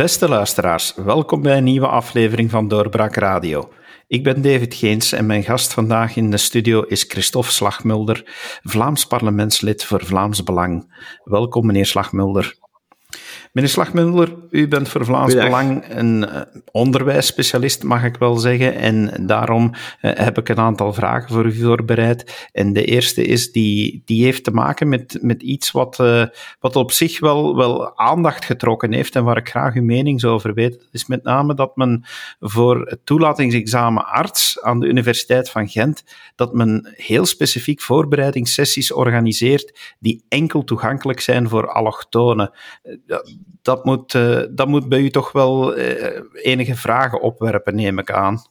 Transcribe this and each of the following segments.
Beste luisteraars, welkom bij een nieuwe aflevering van Doorbraak Radio. Ik ben David Geens en mijn gast vandaag in de studio is Christophe Slagmulder, Vlaams parlementslid voor Vlaams Belang. Welkom, meneer Slagmulder. Meneer Slagmulder, u bent voor Vlaams Belang een uh, onderwijsspecialist, mag ik wel zeggen. En daarom uh, heb ik een aantal vragen voor u voorbereid. En de eerste is, die, die heeft te maken met, met iets wat, uh, wat op zich wel, wel aandacht getrokken heeft en waar ik graag uw mening over weet. Dat is met name dat men voor het toelatingsexamen arts aan de Universiteit van Gent, dat men heel specifiek voorbereidingssessies organiseert die enkel toegankelijk zijn voor allochtonen dat moet, uh, dat moet bij u toch wel uh, enige vragen opwerpen, neem ik aan.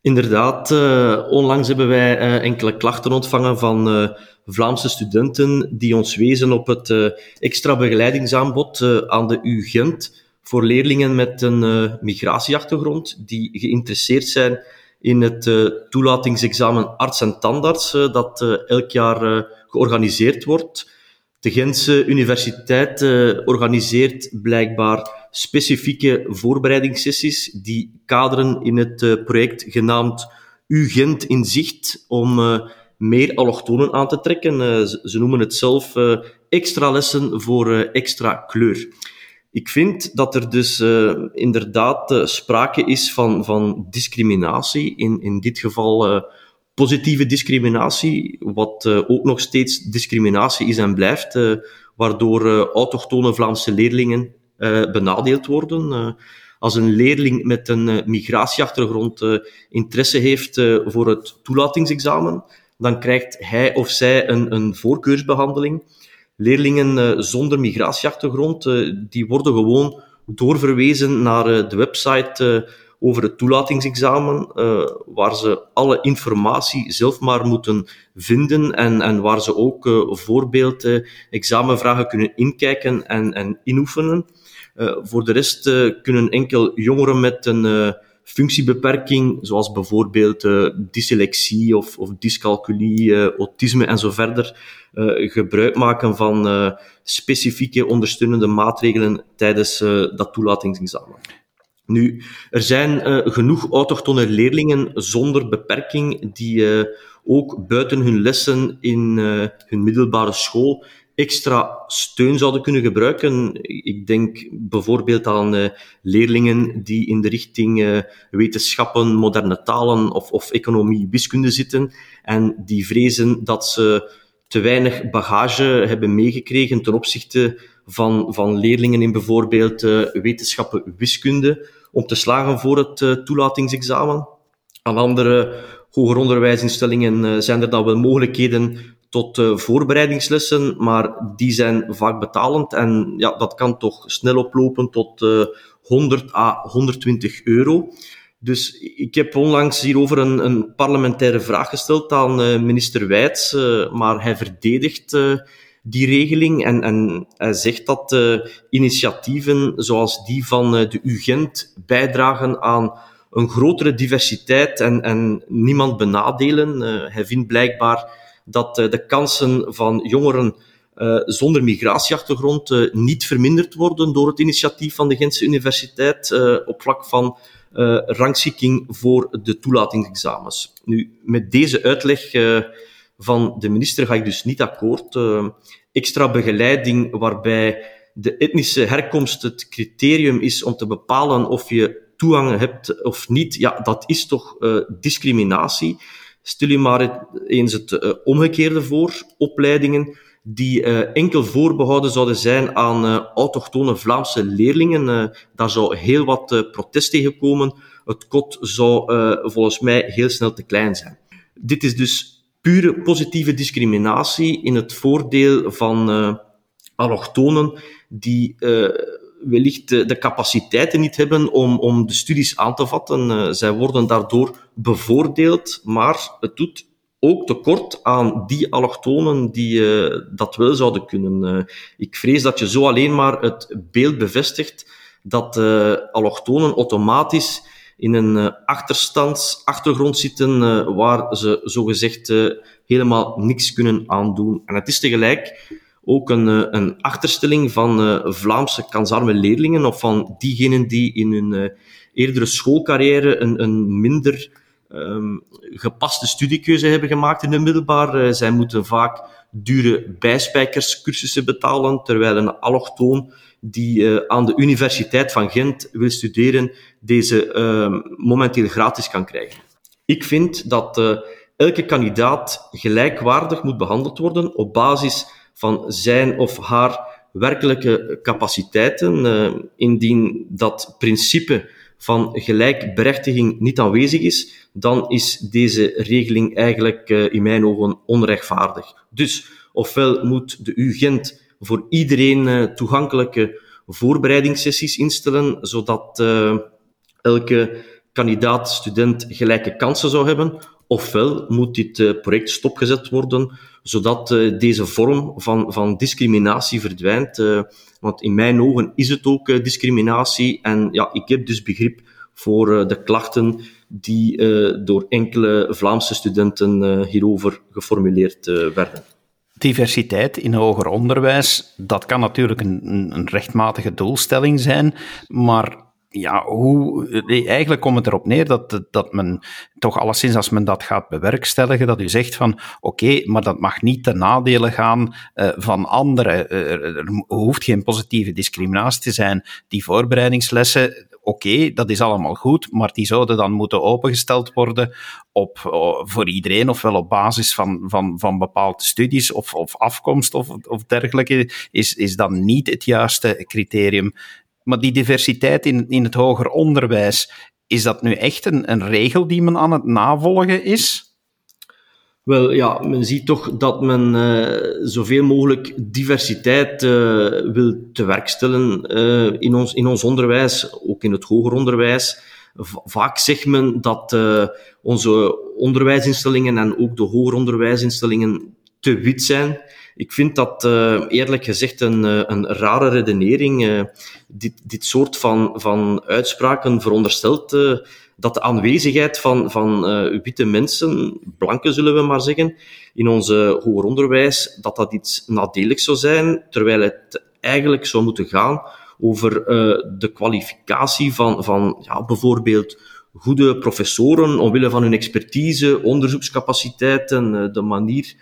Inderdaad, uh, onlangs hebben wij enkele klachten ontvangen van Vlaamse studenten die ons wezen op het extra begeleidingsaanbod aan de UGent voor leerlingen met een migratieachtergrond die geïnteresseerd zijn in het toelatingsexamen arts en tandarts dat elk jaar georganiseerd wordt. De Gentse Universiteit uh, organiseert blijkbaar specifieke voorbereidingssessies die kaderen in het uh, project genaamd U-Gent in zicht om uh, meer allochtonen aan te trekken. Ze, ze, noemen het zelf extra lessen voor extra kleur. Ik vind dat er dus inderdaad sprake is van, van discriminatie, in, in dit geval positieve discriminatie, wat uh, ook nog steeds discriminatie is en blijft, uh, waardoor uh, autochtone Vlaamse leerlingen benadeeld worden. als een leerling met een migratieachtergrond interesse heeft voor het toelatingsexamen, dan krijgt hij of zij een, een voorkeursbehandeling. Leerlingen zonder migratieachtergrond, die worden gewoon doorverwezen naar de website over het toelatingsexamen, uh, waar ze alle informatie zelf maar moeten vinden en, en waar ze ook uh, voorbeeld uh, examenvragen kunnen inkijken en, en inoefenen. voor de rest kunnen enkel jongeren met een functiebeperking, zoals bijvoorbeeld dyslexie of, of dyscalculie, autisme en zo verder, gebruik maken van specifieke ondersteunende maatregelen tijdens dat toelatingsexamen. Nu, er zijn uh, genoeg autochtone leerlingen zonder beperking die uh, ook buiten hun lessen in uh, hun middelbare school extra steun zouden kunnen gebruiken. Ik denk bijvoorbeeld aan leerlingen die in de richting wetenschappen, moderne talen of, of economie, wiskunde zitten en die vrezen dat ze te weinig bagage hebben meegekregen ten opzichte van, van leerlingen in bijvoorbeeld wetenschappen, wiskunde om te slagen voor het uh, toelatingsexamen. Aan andere hoger onderwijsinstellingen uh, zijn er dan wel mogelijkheden tot uh, voorbereidingslessen, maar die zijn vaak betalend en ja, dat kan toch snel oplopen tot 100 à 120 euro. Dus ik heb onlangs hierover een, een parlementaire vraag gesteld aan minister Wijts, maar hij verdedigt die regeling. En, en hij zegt dat uh, initiatieven zoals die van uh, de UGent bijdragen aan een grotere diversiteit en, en niemand benadelen. Uh, hij vindt blijkbaar dat de kansen van jongeren zonder migratieachtergrond niet verminderd worden door het initiatief van de Gentse Universiteit op vlak van rangschikking voor de toelatingsexamens. Nu, met deze uitleg van de minister ga ik dus niet akkoord. Extra begeleiding waarbij de etnische herkomst het criterium is om te bepalen of je toegang hebt of niet, ja, dat is toch uh, discriminatie. Stel je maar eens het uh, omgekeerde voor. Opleidingen die uh, enkel voorbehouden zouden zijn aan autochtone Vlaamse leerlingen. Daar zou heel wat protest tegen komen. Het kot zou volgens mij heel snel te klein zijn. Dit is dus pure positieve discriminatie in het voordeel van uh, allochtonen die uh, wellicht de, de, capaciteiten niet hebben om, om de studies aan te vatten. Zij worden daardoor bevoordeeld, maar het doet ook tekort aan die allochtonen die dat wel zouden kunnen. ik vrees dat je zo alleen maar het beeld bevestigt dat allochtonen automatisch in een uh, achterstandsachtergrond zitten waar ze zogezegd helemaal niks kunnen aandoen. En het is tegelijk ook een, een achterstelling van Vlaamse kansarme leerlingen of van diegenen die in hun eerdere schoolcarrière een, een minder um, gepaste studiekeuze hebben gemaakt in de middelbaar. zij moeten vaak dure bijspijkerscursussen betalen, terwijl een allochtoon die uh, aan de Universiteit van Gent wil studeren, deze uh, momenteel gratis kan krijgen. Ik vind dat uh, elke kandidaat gelijkwaardig moet behandeld worden op basis van zijn of haar werkelijke capaciteiten. indien dat principe van gelijkberechtiging niet aanwezig is, dan is deze regeling eigenlijk in mijn ogen onrechtvaardig. Dus ofwel moet de UGent voor iedereen eh, toegankelijke voorbereidingssessies instellen, zodat uh, elke kandidaat, student gelijke kansen zou hebben. Ofwel moet dit uh, project stopgezet worden, zodat deze vorm van, van discriminatie verdwijnt. want in mijn ogen is het ook discriminatie. En ja, ik heb dus begrip voor de klachten die door enkele Vlaamse studenten hierover geformuleerd werden diversiteit in hoger onderwijs, dat kan natuurlijk een, een rechtmatige doelstelling zijn, maar ja, hoe, eigenlijk komt het erop neer dat, dat men toch alleszins als men dat gaat bewerkstelligen, dat u zegt van oké, maar dat mag niet ten nadele gaan uh, van anderen. Er, er, hoeft geen positieve discriminatie te zijn. Die voorbereidingslessen, oké, dat is allemaal goed, maar die zouden dan moeten opengesteld worden op, voor iedereen, ofwel op basis van, van, van bepaalde studies of, of afkomst of, of dergelijke, is, is dan niet het juiste criterium. Maar die diversiteit in, in het hoger onderwijs, is dat nu echt een, een regel die men aan het navolgen is? Wel ja, men ziet toch dat men uh, zoveel mogelijk diversiteit uh, wil te werk stellen uh, in, ons, in ons onderwijs, ook in het hoger onderwijs. Vaak zegt men dat onze onderwijsinstellingen en ook de hoger onderwijsinstellingen te wit zijn. Ik vind dat eerlijk gezegd een, een rare redenering. dit, dit soort van, van uitspraken veronderstelt dat de aanwezigheid van, van uh, witte mensen, blanken zullen we maar zeggen, in ons hoger onderwijs, dat dat iets nadelig zou zijn, terwijl het eigenlijk zou moeten gaan over uh, de kwalificatie van, van ja, bijvoorbeeld goede professoren omwille van hun expertise, onderzoekscapaciteiten, uh, de manier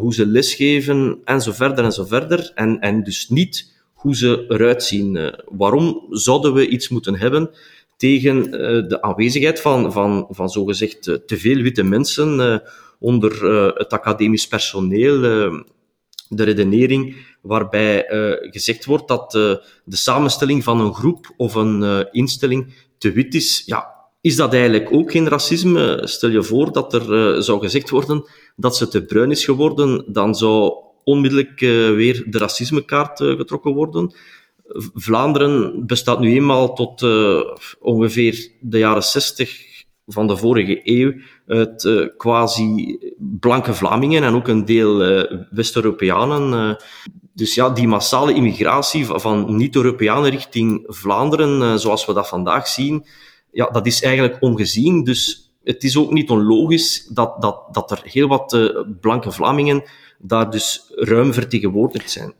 hoe ze lesgeven en zo verder en zo verder. En, en dus niet hoe ze eruit zien. waarom zouden we iets moeten hebben tegen uh, de aanwezigheid van, van, van zogezegd uh, te veel witte mensen uh, onder het academisch personeel. de redenering waarbij gezegd wordt dat de samenstelling van een groep of een instelling te wit is. Ja, is dat eigenlijk ook geen racisme? Stel je voor dat er zou gezegd worden dat ze te bruin is geworden, dan zou onmiddellijk weer de racismekaart getrokken worden. Vlaanderen bestaat nu eenmaal tot uh, ongeveer de jaren 60 van de vorige eeuw uit uh, quasi blanke Vlamingen en ook een deel uh, West-Europeanen. dus ja, die massale immigratie van niet-Europeanen richting Vlaanderen, zoals we dat vandaag zien, ja, dat is eigenlijk ongezien. Dus het is ook niet onlogisch dat, dat, dat er heel wat blanke Vlamingen daar dus ruim vertegenwoordigd zijn.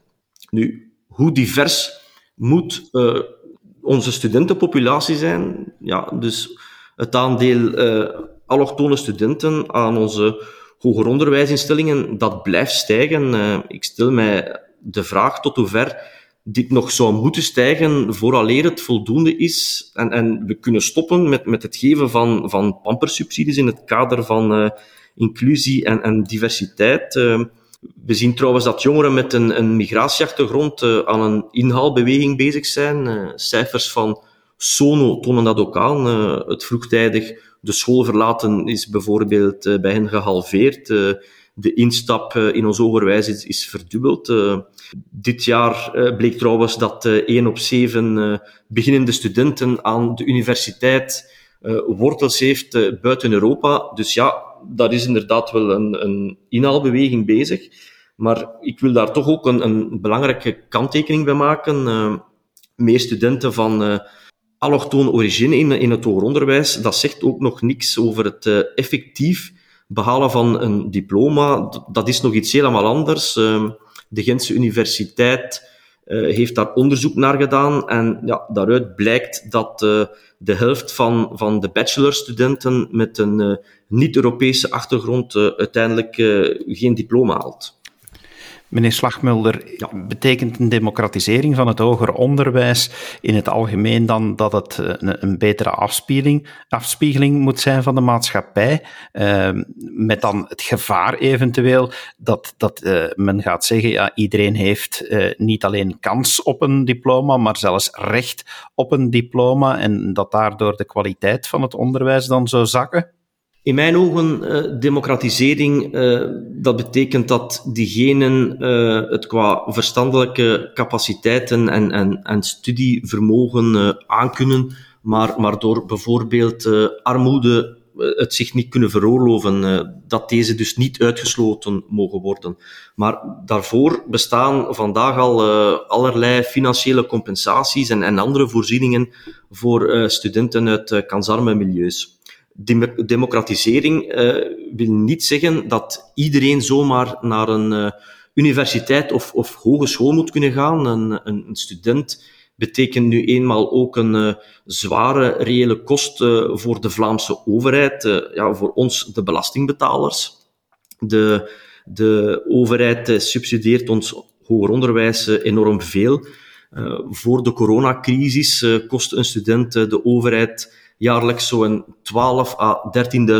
Nu, hoe divers moet uh, onze studentenpopulatie zijn. Ja, dus het aandeel uh, allochtone studenten aan onze hoger onderwijsinstellingen, dat blijft stijgen. Uh, ik stel mij de vraag tot hoever dit nog zou moeten stijgen vooraleer het voldoende is en, en we kunnen stoppen met, met het geven van, van pampersubsidies in het kader van inclusie en, en diversiteit. We zien trouwens dat jongeren met een, een migratieachtergrond uh, aan een inhaalbeweging bezig zijn. Uh, cijfers van Sono tonen dat ook aan. Uh, het vroegtijdig de school verlaten is bijvoorbeeld bij hen gehalveerd. de instap in ons onderwijs is, is verdubbeld. dit jaar bleek trouwens dat 1 op 7 beginnende studenten aan de universiteit wortels heeft buiten Europa. Dus ja, daar is inderdaad wel een, een inhaalbeweging bezig. Maar ik wil daar toch ook een, een belangrijke kanttekening bij maken. Uh, meer studenten van uh, allochtone origine in, in het hoger onderwijs, dat zegt ook nog niks over het uh, effectief behalen van een diploma. Dat is nog iets helemaal anders. De Gentse Universiteit heeft daar onderzoek naar gedaan en ja, daaruit blijkt dat de helft van, van de bachelorstudenten met een niet-Europese achtergrond uiteindelijk geen diploma haalt. Meneer Slagmulder, betekent een democratisering van het hoger onderwijs in het algemeen dan dat het eh, een, een betere afspiegeling, afspiegeling moet zijn van de maatschappij? Uh, met dan het gevaar eventueel dat, dat uh, men gaat zeggen, ja, iedereen heeft uh, niet alleen kans op een diploma, maar zelfs recht op een diploma en dat daardoor de kwaliteit van het onderwijs dan zou zakken? In mijn ogen, uh, democratisering, uh, dat betekent dat diegenen uh, het qua verstandelijke capaciteiten en, en, en studievermogen aankunnen, maar, maar door bijvoorbeeld armoede het zich niet kunnen veroorloven, dat deze dus niet uitgesloten mogen worden. Maar daarvoor bestaan vandaag al allerlei financiële compensaties en, en andere voorzieningen voor studenten uit kansarme milieus democratisering uh, wil niet zeggen dat iedereen zomaar naar een uh, universiteit of, of hogeschool moet kunnen gaan. Een, een, student betekent nu eenmaal ook een uh, zware reële kost voor de Vlaamse overheid, ja, voor ons, de belastingbetalers. De, de overheid subsidieert ons hoger onderwijs enorm veel. voor de coronacrisis kost een student de overheid jaarlijks zo'n 12 à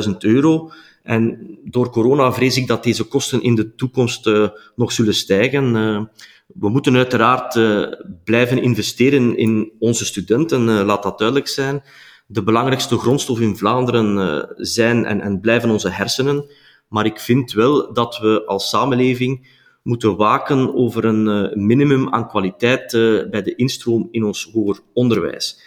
13.000 euro. En door corona vrees ik dat deze kosten in de toekomst uh, nog zullen stijgen. Uh, we moeten uiteraard uh, blijven investeren in onze studenten, laat dat duidelijk zijn. De belangrijkste grondstof in Vlaanderen zijn en, en blijven onze hersenen. Maar ik vind wel dat we als samenleving moeten waken over een minimum aan kwaliteit bij de instroom in ons hoger onderwijs.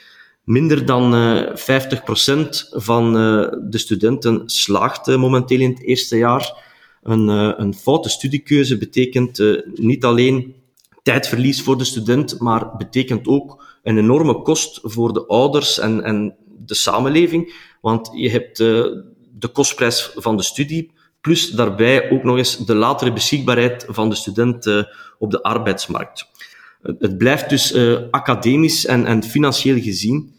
Minder dan uh, eh, 50% van uh, de studenten slaagt uh, momenteel in het eerste jaar. Een, een foute studiekeuze betekent niet alleen tijdverlies voor de student, maar betekent ook een enorme kost voor de ouders en, en de samenleving. Want je hebt de kostprijs van de studie, plus daarbij ook nog eens de latere beschikbaarheid van de student op de arbeidsmarkt. Het blijft dus academisch en, en financieel gezien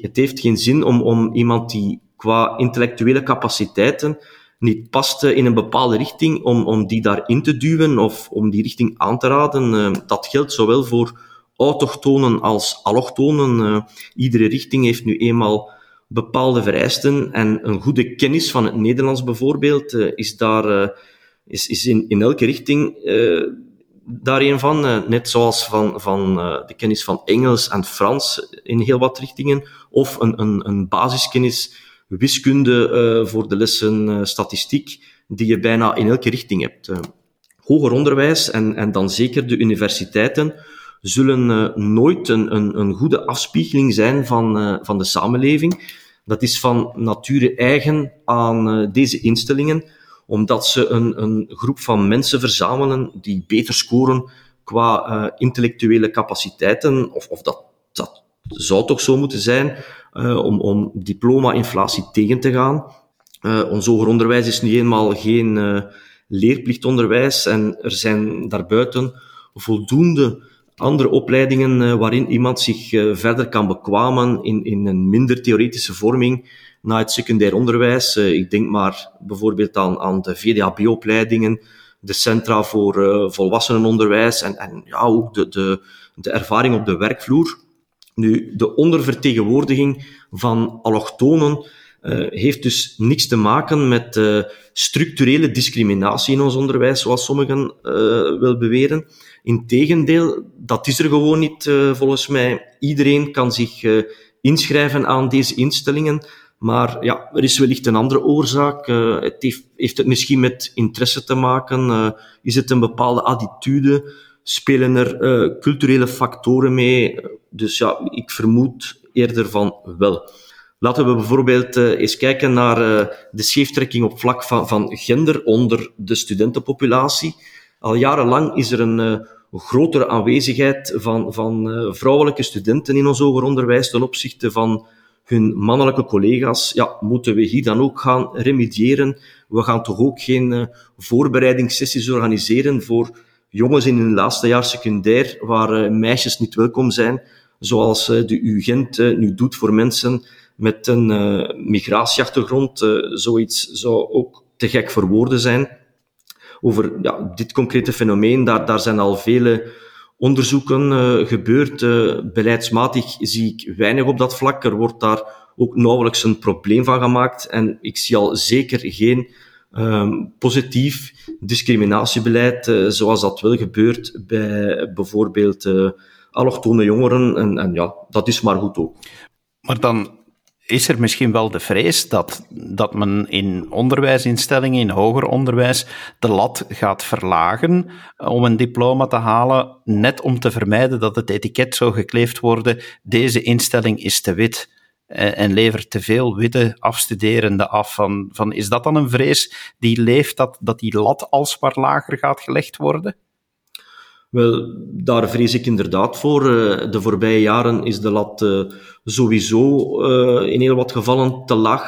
het heeft geen zin om, om iemand die qua intellectuele capaciteiten niet past in een bepaalde richting, om, om die daarin te duwen of om die richting aan te raden. Uh, dat geldt zowel voor autochtonen als allochtonen. Uh, iedere richting heeft nu eenmaal bepaalde vereisten en een goede kennis van het Nederlands bijvoorbeeld uh, is daar is, is in, in elke richting daar een van, eh, net zoals van, van uh, de kennis van Engels en Frans in heel wat richtingen, of een, een, een basiskennis wiskunde uh, voor de lessen statistiek, die je bijna in elke richting hebt. hoger onderwijs en, en dan zeker de universiteiten zullen nooit een, een, een goede afspiegeling zijn van, van de samenleving. Dat is van nature eigen aan deze instellingen omdat ze een, een groep van mensen verzamelen die beter scoren qua uh, intellectuele capaciteiten, of, of dat, dat zou toch zo moeten zijn, uh, om, om diploma-inflatie tegen te gaan. Uh, ons hoger onderwijs is nu eenmaal geen leerplichtonderwijs en er zijn daarbuiten voldoende andere opleidingen waarin iemand zich verder kan bekwamen in, in een minder theoretische vorming na het secundair onderwijs. Uh, ik denk maar bijvoorbeeld aan, aan de VDAB-opleidingen, de centra voor volwassenenonderwijs en, en ja, ook de, de, de ervaring op de werkvloer. Nu, de ondervertegenwoordiging van allochtonen uh, heeft dus niks te maken met uh, structurele discriminatie in ons onderwijs, zoals sommigen uh, wil beweren. Integendeel, dat is er gewoon niet, volgens mij. Iedereen kan zich inschrijven aan deze instellingen. Maar ja, er is wellicht een andere oorzaak. Het heeft, heeft, het misschien met interesse te maken? Is het een bepaalde attitude? Spelen er culturele factoren mee? Dus ja, ik vermoed eerder van wel. Laten we bijvoorbeeld eens kijken naar de scheeftrekking op vlak van, van gender onder de studentenpopulatie. Al jarenlang is er een grotere aanwezigheid van, van vrouwelijke studenten in ons hoger onderwijs ten opzichte van hun mannelijke collega's, ja, moeten we hier dan ook gaan remediëren? We gaan toch ook geen voorbereidingssessies organiseren voor jongens in hun laatste jaar secundair waar meisjes niet welkom zijn, zoals de UGent nu doet voor mensen met een migratieachtergrond. zoiets zou ook te gek voor woorden zijn. Over ja, dit concrete fenomeen, daar, daar zijn al vele onderzoeken uh, gebeurd. Beleidsmatig zie ik weinig op dat vlak. Er wordt daar ook nauwelijks een probleem van gemaakt. En ik zie al zeker geen um, positief discriminatiebeleid, zoals dat wel gebeurt bij bijvoorbeeld allochtone jongeren. En, en ja, dat is maar goed ook. Maar dan is er misschien wel de vrees dat, dat men in onderwijsinstellingen, in hoger onderwijs, de lat gaat verlagen om een diploma te halen, net om te vermijden dat het etiket zo gekleefd wordt, deze instelling is te wit eh, en levert te veel witte afstuderenden af. Van, van, is dat dan een vrees die leeft, dat, dat die lat alsmaar lager gaat gelegd worden? Wel, daar vrees ik inderdaad voor. Eh, de voorbije jaren is de lat eh, sowieso uh, in heel wat gevallen te laag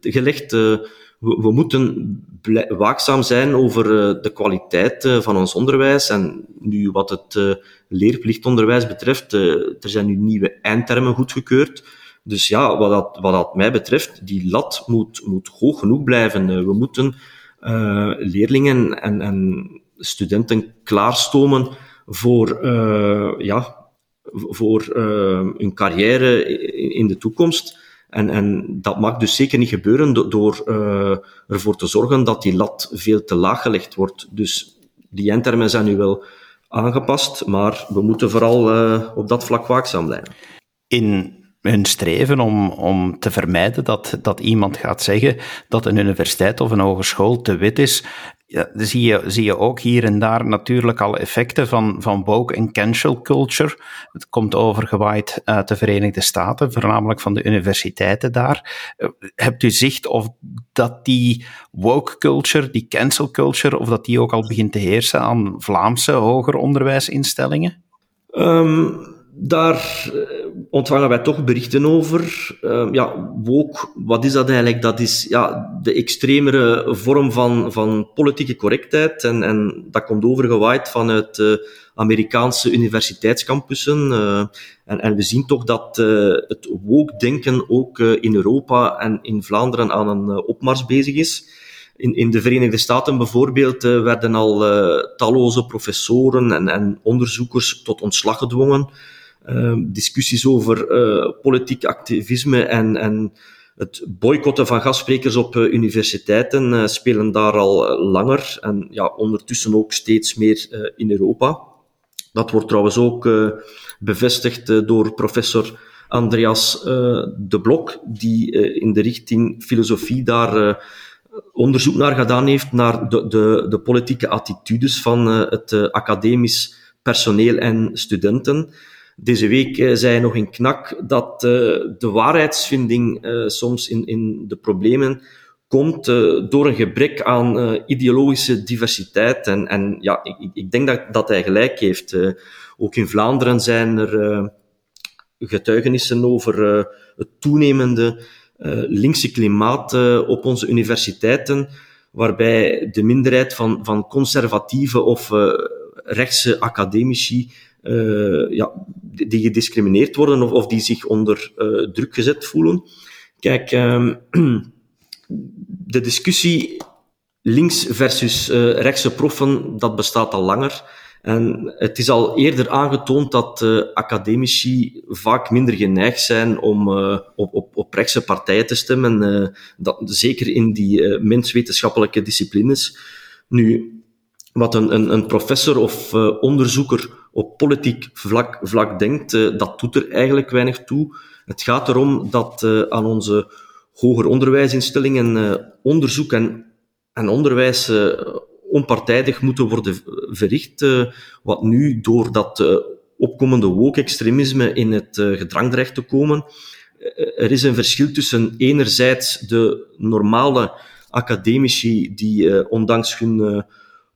gelegd. We, we, moeten waakzaam zijn over de kwaliteit van ons onderwijs. En nu wat het leerplichtonderwijs betreft, er zijn nu nieuwe eindtermen goedgekeurd. Dus ja, wat dat, wat dat mij betreft, die lat moet, moet hoog genoeg blijven. we moeten leerlingen en, en studenten klaarstomen voor, uh, ja, voor uh, hun carrière in de toekomst. En, en dat mag dus zeker niet gebeuren door uh, ervoor te zorgen dat die lat veel te laag gelegd wordt. Dus die eindtermen zijn nu wel aangepast, maar we moeten vooral op dat vlak waakzaam blijven. In hun streven om, om te vermijden dat, dat iemand gaat zeggen dat een universiteit of een hogeschool te wit is, ja, zie, je, zie je ook hier en daar natuurlijk al effecten van, van woke en cancel culture. Het komt overgewaaid uit de Verenigde Staten, voornamelijk van de universiteiten daar. Eh, hebt u zicht of dat die woke culture, die cancel culture, of dat die ook al begint te heersen aan Vlaamse hoger onderwijsinstellingen? Um daar eh, ontvangen wij toch berichten over. Uh, ja, woke, wat is dat eigenlijk? Dat is ja, de extremere vorm van, van politieke correctheid. En, en dat komt overgewaaid vanuit uh, Amerikaanse universiteitscampussen. Uh, en, en we zien toch dat het woke-denken ook in Europa en in Vlaanderen aan een opmars bezig is. In, in de Verenigde Staten bijvoorbeeld werden al talloze professoren en, en onderzoekers tot ontslag gedwongen. Ehm, discussies over uh, politiek activisme en, en het boycotten van gastsprekers op uh, universiteiten uh, spelen daar al langer en ja, ondertussen ook steeds meer in Europa. Dat wordt trouwens ook bevestigd door professor Andreas de Blok, die in de richting filosofie daar onderzoek naar gedaan heeft, naar de, de, de politieke attitudes van het academisch personeel en studenten. Deze week uh, zei nog in knak dat uh, de waarheidsvinding uh, soms in, de problemen komt door een gebrek aan ideologische diversiteit. En, ja, ik, denk dat, hij gelijk heeft. ook in Vlaanderen zijn er getuigenissen over het toenemende linkse klimaat op onze universiteiten, waarbij de minderheid van, van conservatieve of rechtse academici ja, die gediscrimineerd worden of, of die zich onder uh, druk gezet voelen. Kijk, um, de discussie links versus uh, rechtse proffen, dat bestaat al langer. En het is al eerder aangetoond dat academici vaak minder geneigd zijn om uh, op, op, op rechtse partijen te stemmen, dat, zeker in die menswetenschappelijke disciplines. Nu, wat een, een, een professor of onderzoeker op politiek vlak, vlak denkt, uh, dat doet er eigenlijk weinig toe. Het gaat erom dat uh, aan onze hoger onderwijsinstellingen onderzoek en, en onderwijs onpartijdig moeten worden verricht, wat nu door dat opkomende woke-extremisme in het gedrang terecht te komen. er is een verschil tussen enerzijds de normale academici die ondanks hun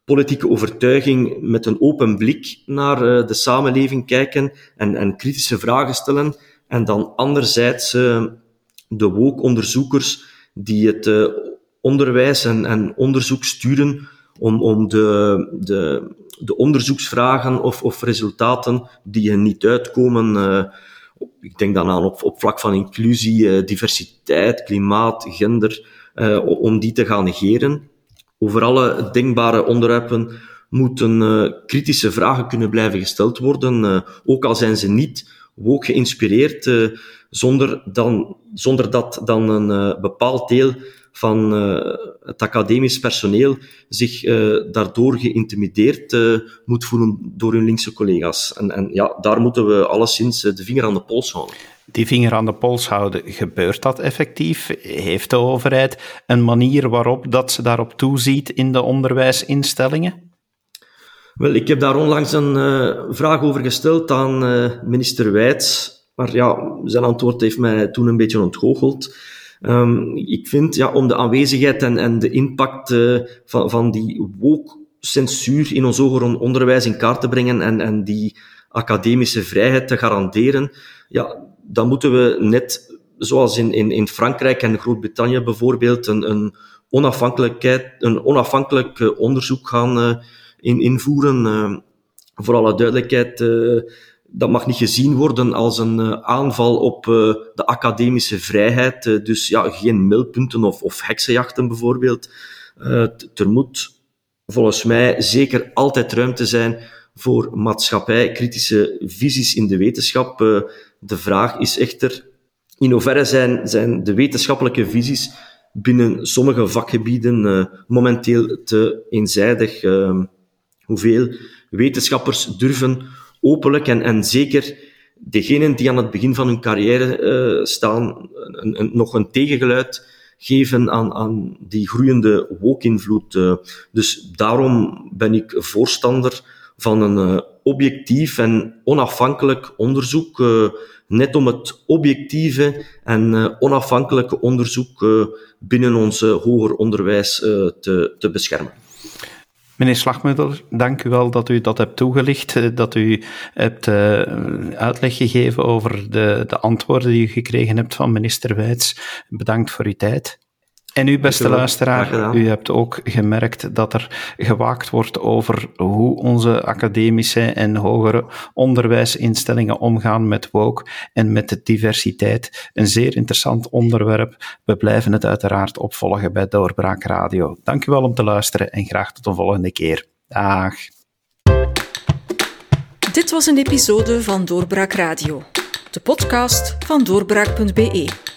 politieke overtuiging met een open blik naar uh, de samenleving kijken en, en, kritische vragen stellen. En dan anderzijds uh, de woke-onderzoekers die het uh, onderwijs en, en, onderzoek sturen om, om de, de, de onderzoeksvragen of, of resultaten die er niet uitkomen, ik denk dan aan op, op vlak van inclusie, diversiteit, klimaat, gender, om die te gaan negeren. Over alle denkbare onderwerpen moeten kritische vragen kunnen blijven gesteld worden, ook al zijn ze niet ook geïnspireerd, zonder, dan, zonder dat dan een bepaald deel van uh, het academisch personeel zich daardoor geïntimideerd moet voelen door hun linkse collega's. En, en ja, daar moeten we alleszins de vinger aan de pols houden. Die vinger aan de pols houden, gebeurt dat effectief? Heeft de overheid een manier waarop dat ze daarop toeziet in de onderwijsinstellingen? Wel, ik heb daar onlangs een vraag over gesteld aan minister Wijts, maar ja, zijn antwoord heeft mij toen een beetje ontgoocheld. Um, ik vind, ja, om de aanwezigheid en, en de impact uh, van, van die woke censuur in ons hoger onderwijs in kaart te brengen en, en die academische vrijheid te garanderen, ja, dan moeten we net zoals in, in, in Frankrijk en Groot-Brittannië bijvoorbeeld een, een, onafhankelijkheid, een onafhankelijk onderzoek gaan in, invoeren. Uh, voor alle duidelijkheid, dat mag niet gezien worden als een uh, aanval op de academische vrijheid. Dus ja, geen mailpunten of, of heksenjachten bijvoorbeeld. er moet volgens mij zeker altijd ruimte zijn voor maatschappijkritische visies in de wetenschap. de vraag is echter, in hoeverre zijn, zijn de wetenschappelijke visies binnen sommige vakgebieden momenteel te eenzijdig? Hoeveel wetenschappers durven openlijk en, en zeker degenen die aan het begin van hun carrière uh, staan, een, een, nog een tegengeluid geven aan, aan die groeiende woke-invloed. Uh, dus daarom ben ik voorstander van een uh, objectief en onafhankelijk onderzoek, net om het objectieve en onafhankelijke onderzoek binnen ons hoger onderwijs te, te beschermen. Meneer Slagmudder, dank u wel dat u dat hebt toegelicht, eh, dat u hebt uh, uitleg gegeven over de, de antwoorden die u gekregen hebt van minister Wijts. Bedankt voor uw tijd. En u, beste luisteraar, u hebt ook gemerkt dat er gewaakt wordt over hoe onze academische en hogere onderwijsinstellingen omgaan met woke en met de diversiteit. Een zeer interessant onderwerp. We blijven het uiteraard opvolgen bij Doorbraak Radio. Dank u wel om te luisteren en graag tot een volgende keer. Dag. Dit was een episode van Doorbraak Radio, de podcast van doorbraak.be.